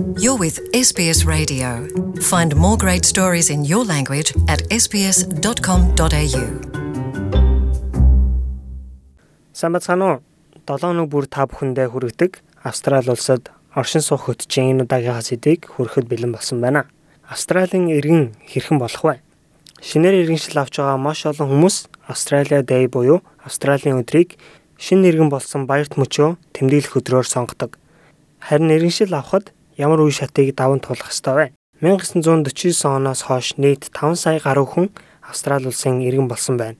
You're with SBS Radio. Find more great stories in your language at sbs.com.au. Самбацхан уу 7 өнөг бүр та бүхэндээ хүргэдэг Австрали улсад оршин суух хөтжийн энэ удаагийнхаа сэдвийг хүрэхэд бэлэн болсон байна. Австралийн иргэн хэрхэн болох вэ? Шинээр иргэншил авч байгаа маш олон хүмүүс Australia Day буюу Австралийн өдрийг шинэ иргэн болсон баярт мөчөө тэмдэглэх өдрөөр сонгодог. Харин иргэншил авахд ямар үе шатыг даван туулах ёстой вэ? 1949 оноос хойш нийт 5 сая гаруй хүн Австрали улсын иргэн болсон байна.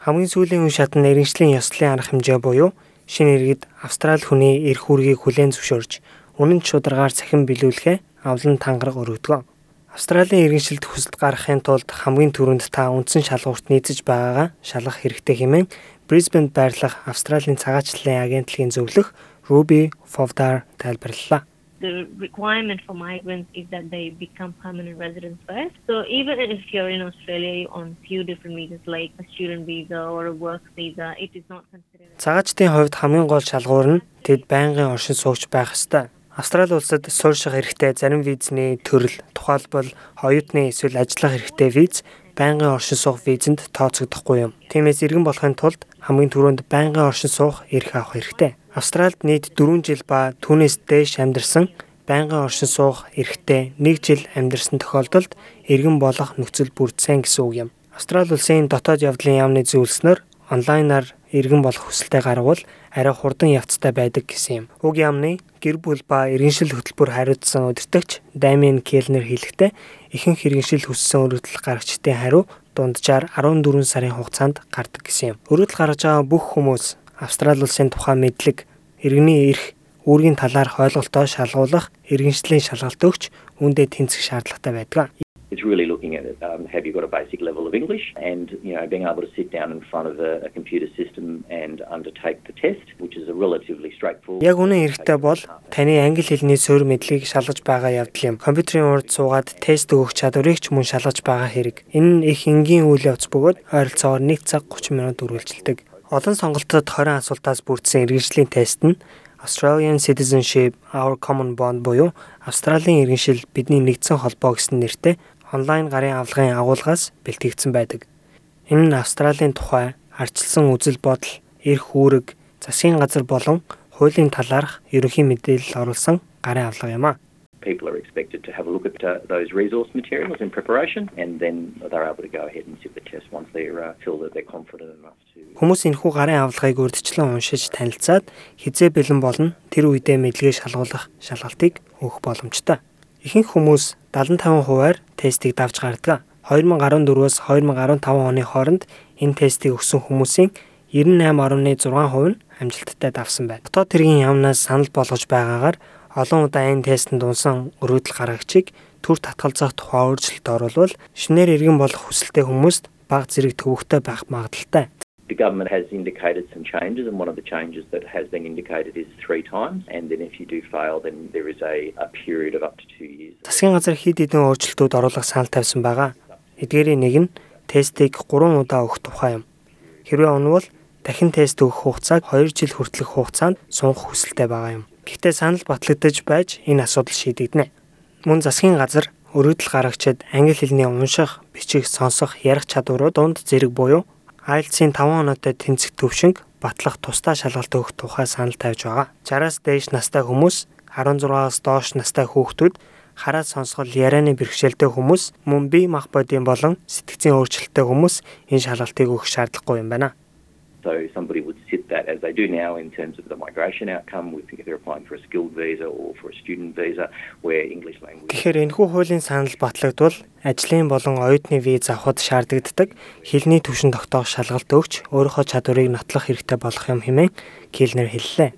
Хамгийн сүүлийн үе шат нь иргэншлийн ёслолын арга хэмжээ буюу шинэ иргэд Австрали хүний эрх үүргийг хүлээн зөвшөөрж үнэн шударгаар цахин биелүүлэхээ авлан тангараг өргөдөг. Австралийн иргэншилд хүсэлт гаргахын тулд хамгийн түрүүнд та үндсэн шалгуурт нийцэж байгаагаа шалгах хэрэгтэй хэмээн Brisbane байрлах Австралийн цагаачлалын агентлагийн зөвлөх Ruby Fovdar тайлбарллаа the requirement for migrants is that they become permanent residents first. So even if you're in Australia on few different visas like a student visa or a work visa, it is not considered. Цагаачдын хувьд хамгийн гол шалгуур нь тэд байнгын оршин суугч байх ёстой. Австрали улсад суурьших хэрэгтэй зарим визний төрөл тухайлбал оюутны эсвэл ажиллах хэрэгтэй виз байнгын оршин суух визэнд тооцогдохгүй юм. Тиймээс иргэн болохын тулд хамгийн түрүүнд байнгын оршин суух эрх авах хэрэгтэй. Австральд нийт 4 жил ба түүнээс дээш амьдарсан байнгын оршин суух эрхтэй 1 жил амьдарсан тохиолдолд иргэн болох нөхцөл бүрдсэн гэсэн үг юм. Австрали улсын дотоод явдлын яамны зөвлөснөөр онлайнаар иргэн болох хүсэлтэд гаргавал арай хурдан явцтай байдаг гэсэн юм. Уг яамны гэр бүл ба иргэншил хөтөлбөр хариуцсан удирдагч Даймин Келнер хэлэхдээ ихэнх иргэншил хүссэн өргөдөл гарагчдын хариу дунджаар 14 сарын хугацаанд гардаг гэсэн юм. Өргөдөл гаргаж байгаа бүх хүмүүс Австрали улсын тухай мэдлэг, иргэний эрх, үүргийн талаарх ойлголтоо шалгуулах, иргэншлийн шалгалт өгч үүндээ тэнцэх шаардлагатай байдаг. It's really looking at. Um, have you got a basic level of English and you know being able to sit down in front of a, a computer system and undertake the test, which is a relatively straightforward. Яг үнэн хэрэгтэй бол таны англи хэлний суурь мэдлэгийг шалгаж байгаа явдал юм. Компьютерийн урд суугаад тест өгөх чадварыг ч мөн шалгаж байгаа хэрэг. Энэ нь их энгийн үйл явц бөгөөд ойролцоогоор 1 цаг 30 минут үргэлжилдэг. Олон сонголтод 20 асуултаас бүрдсэн иргэншлийн тест нь Australian Citizenship Our Common Bond буюу Австралийн иргэншил бидний нэгдсэн холбоо гэсэн нэртэй онлайн гарын авлагын агуулгаас бэлтгэгдсэн байдаг. Энэ нь Австралийн тухай арчилсан үзэл бодол, эрх үүрэг, засгийн газар болон хуулийн талаарх ерөнхий мэдээлэл оруулсан гарын авлага юм а. People are expected to have a look at uh, those resource materials in preparation and then they're able to go ahead and sit the test once they uh, feel that they're confident enough to. Хүмүүс энэхүү гарын авлагыг урьдчилан уншиж танилцаад хизээ бэлэн болно тэр үедээ мэдлэгээ шалгуулах шалгалтыг өгөх боломжтой. Ихэнх хүмүүс 75 хувиар тестийг давж гардаг. 2014-өөс 2015 оны хооронд энэ тестийг өгсөн хүмүүсийн 98.6% нь амжилттай давсан байна. Дотоод хэргийн яамнаас санал болгож байгаагаар олон удаа энэ тестэнд унсан өргөдөл гаргагчийг төр татгалзах тухай өөрчлөлт оруулвал шинээр иргэн болох хүсэлтэй хүмүүст бага зэрэг төвөгтэй байх магадлалтай the government has indicated some changes, and one of the changes that has been indicated is three times. And then if you do fail, then there is a, a period of up to two years. Засгийн газар хэд хэдэн өөрчлөлтүүд оруулах санал тавьсан байгаа. Эдгээрийн нэг нь тестийг 3 удаа өгөх тухай юм. Хэрвээ онвол дахин тест өгөх хугацааг 2 жил хүртэлх хугацаанд сунгах хүсэлтэй байгаа юм. Гэхдээ санал батлагдаж байж энэ асуудал шийдэгдэнэ. Мөн засгийн газар өргөдөл гаргагчид англи хэлний унших, бичих, сонсох, ярих чадварууд дунд зэрэг буюу IELTS-ийн 5 оноотой тэнцэх төвшинг батлах тусдаа шалгалт өгөх тухай санал тавьж байгаа. 60-аас дээш настай хүмүүс, 16-аас доош настай хүүхдүүд, хараад сонсгол ярианы бэрхшээлтэй хүмүүс, мөн бие махбодын болон сэтгцийн өөрчлөлттэй хүмүүс энэ шалгалтыг өгөх шаардлагагүй юм байна. So somebody would sit that as they do now in terms of the migration outcome with if they're applying for a skilled visa or for a student visa where English language. Тэгэхээр энэхүү хуулийн санал батлагдвал ажлын болон оюутны виз авахд шаарддаг хэлний түвшин тогтоох шалгалт өгч өөрийнхөө чадварыг нотлох хэрэгтэй болох юм хэмээн Килнер хэллээ.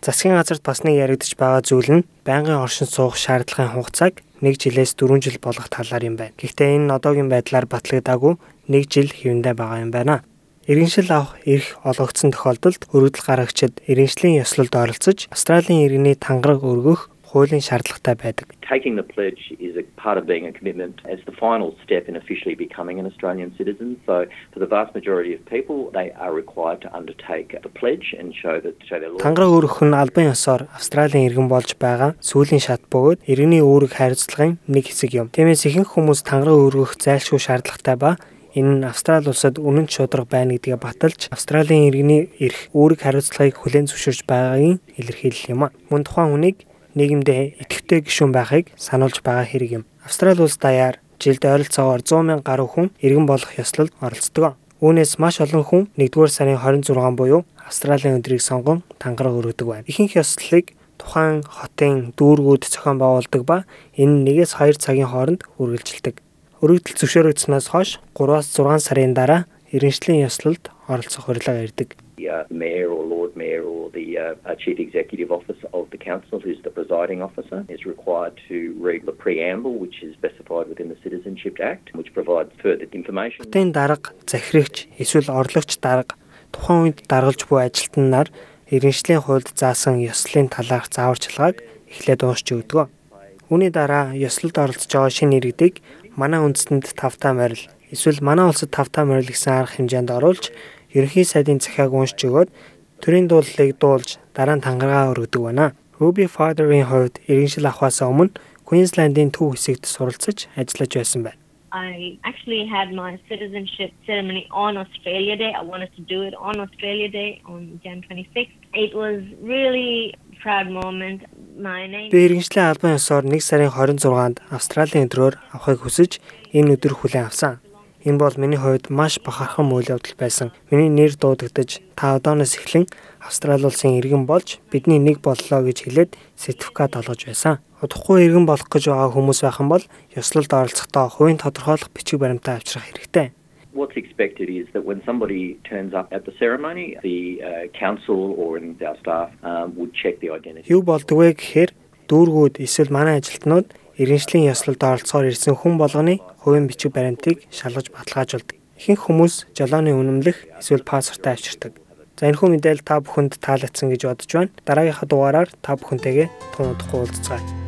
Засгийн газарт бас нэг яригдж байгаа зүйл нь байнгын оршин суух шаардлагын хугацааг 1 жилээс 4 жил болгох талаар юм байна. Гэхдээ энэ одоогийн байдлаар батлагдаагүй 1 жил хэвэндэ байгаа юм байна. Иргэншил авах эрх олгогдсон тохиолдолд өргөдөл гаргагчид иргэншлийн ёслолд оролцож Австралийн иргэний тангараг өргөх хуулийн шаардлагатай байдаг. Taking the pledge is a part of being a commitment as the final step in officially becoming an Australian citizen. So for the vast majority of people they are required to undertake the pledge and show that show their Тангараг өргөх нь албан ёсоор Австралийн иргэн болж байгаа сүүлийн шат бөгөөд иргэний үүрэг хариуцлагын нэг хэсэг юм. Тиймээс ихэнх хүмүүс тангараг өргөх зайлшгүй шаардлагатай ба Энэ нь Австрали улсад үнэн шударга байна гэдгээ баталж Австралийн иргэний эрх үүрэг хариуцлагыг хүлээн зөвшөөрч байгаагийн илэрхийлэл юм а. Мөн тухайн хүнийг нийгэмдээ идэвхтэй гишүүн байхыг сануулж байгаа хэрэг юм. Австрали улс даяар жилд ойролцоогоор 100 мянган гаруй хүн иргэн болох ёслолд оролцдог. Үүнээс маш олон хүн 1-р сарын 26 буюу Австралийн өдрийг сонгон тангараг өргөдөг байна. Ихэнх ёслолыг тухайн хотын дүүргүүд зохион байгуулдаг ба энэ нэгээс 2 цагийн хооронд үргэлжилдэг. Өргөдөл зөвшөөрөгдсөнөөс хойш 3-аас 6 сарын дараа иргэншлийн ёслолд оролцох хурлаа ирдэг. Uh, mayor or Lord Mayor or the uh, Chief Executive Officer of the Council, who's the presiding officer, is required to read the preamble, which is specified within the Citizenship Act, which provides further information. Хотын дарга, захирагч, эсвэл орлогч дарга тухайн үед даргалж буй ажилтан нар иргэншлийн хуульд заасан ёслолын талаарх зааварчилгааг эхлээд уншиж өгдөг. Үүний дараа ёслолд оролцож байгаа шинэ иргэдийг манай үндэстэнд тавтаа морил эсвэл манай улсад тавтаа морил гэсэн арга хэмжээнд оруулж ерөнхий сайдын захиаг уншиж өгөөд төрийн дуулалыг дуулж дараа нь тангараа өргөдөг байна. Ruby Father-ийн хувьд иргэншил авахаас өмнө Queensland-ийн төв хэсэгт суралцаж ажиллаж байсан байна. I actually had my citizenship ceremony on Australia Day. I wanted to do it on Australia Day on Jan 26th. It was really proud moment. Би иргэншлийн албан ёсоор 1 сарын 26-нд Австралийн өдрөөр авахыг хүсэж энэ өдөр хүлээн авсан. Энэ бол миний хувьд маш бахархан үйл явдал байсан. Миний нэр дуудагдаж та одооноос эхлэн Австрали улсын иргэн болж бидний нэг боллоо гэж хэлээд сертификат олгож байсан. Удахгүй иргэн болох гэж байгаа хүмүүс байх юм бол ёслолд оролцохдоо хувийн тодорхойлох бичиг баримтаа авчрах хэрэгтэй. What's expected is that when somebody turns up at the ceremony, the uh, council or our staff um, would check the identity. Юу болдгоо гэхээр дүүргүүд эсвэл манай ажилтнууд иргэншлийн ёслолд оролцохоор ирсэн хүн болгоны хувийн бичиг баримтыг шалгаж баталгаажуулдаг. Ихэнх хүмүүс жолооны үнэмлэх эсвэл пассвортаа авчирдаг. За энэ хүн мэдээлэл та бүхэнд таалагдсан гэж бодож байна. Дараагийнхаа дугаараар та бүхэнтэйгээ тунадахгүй уулзцгаая.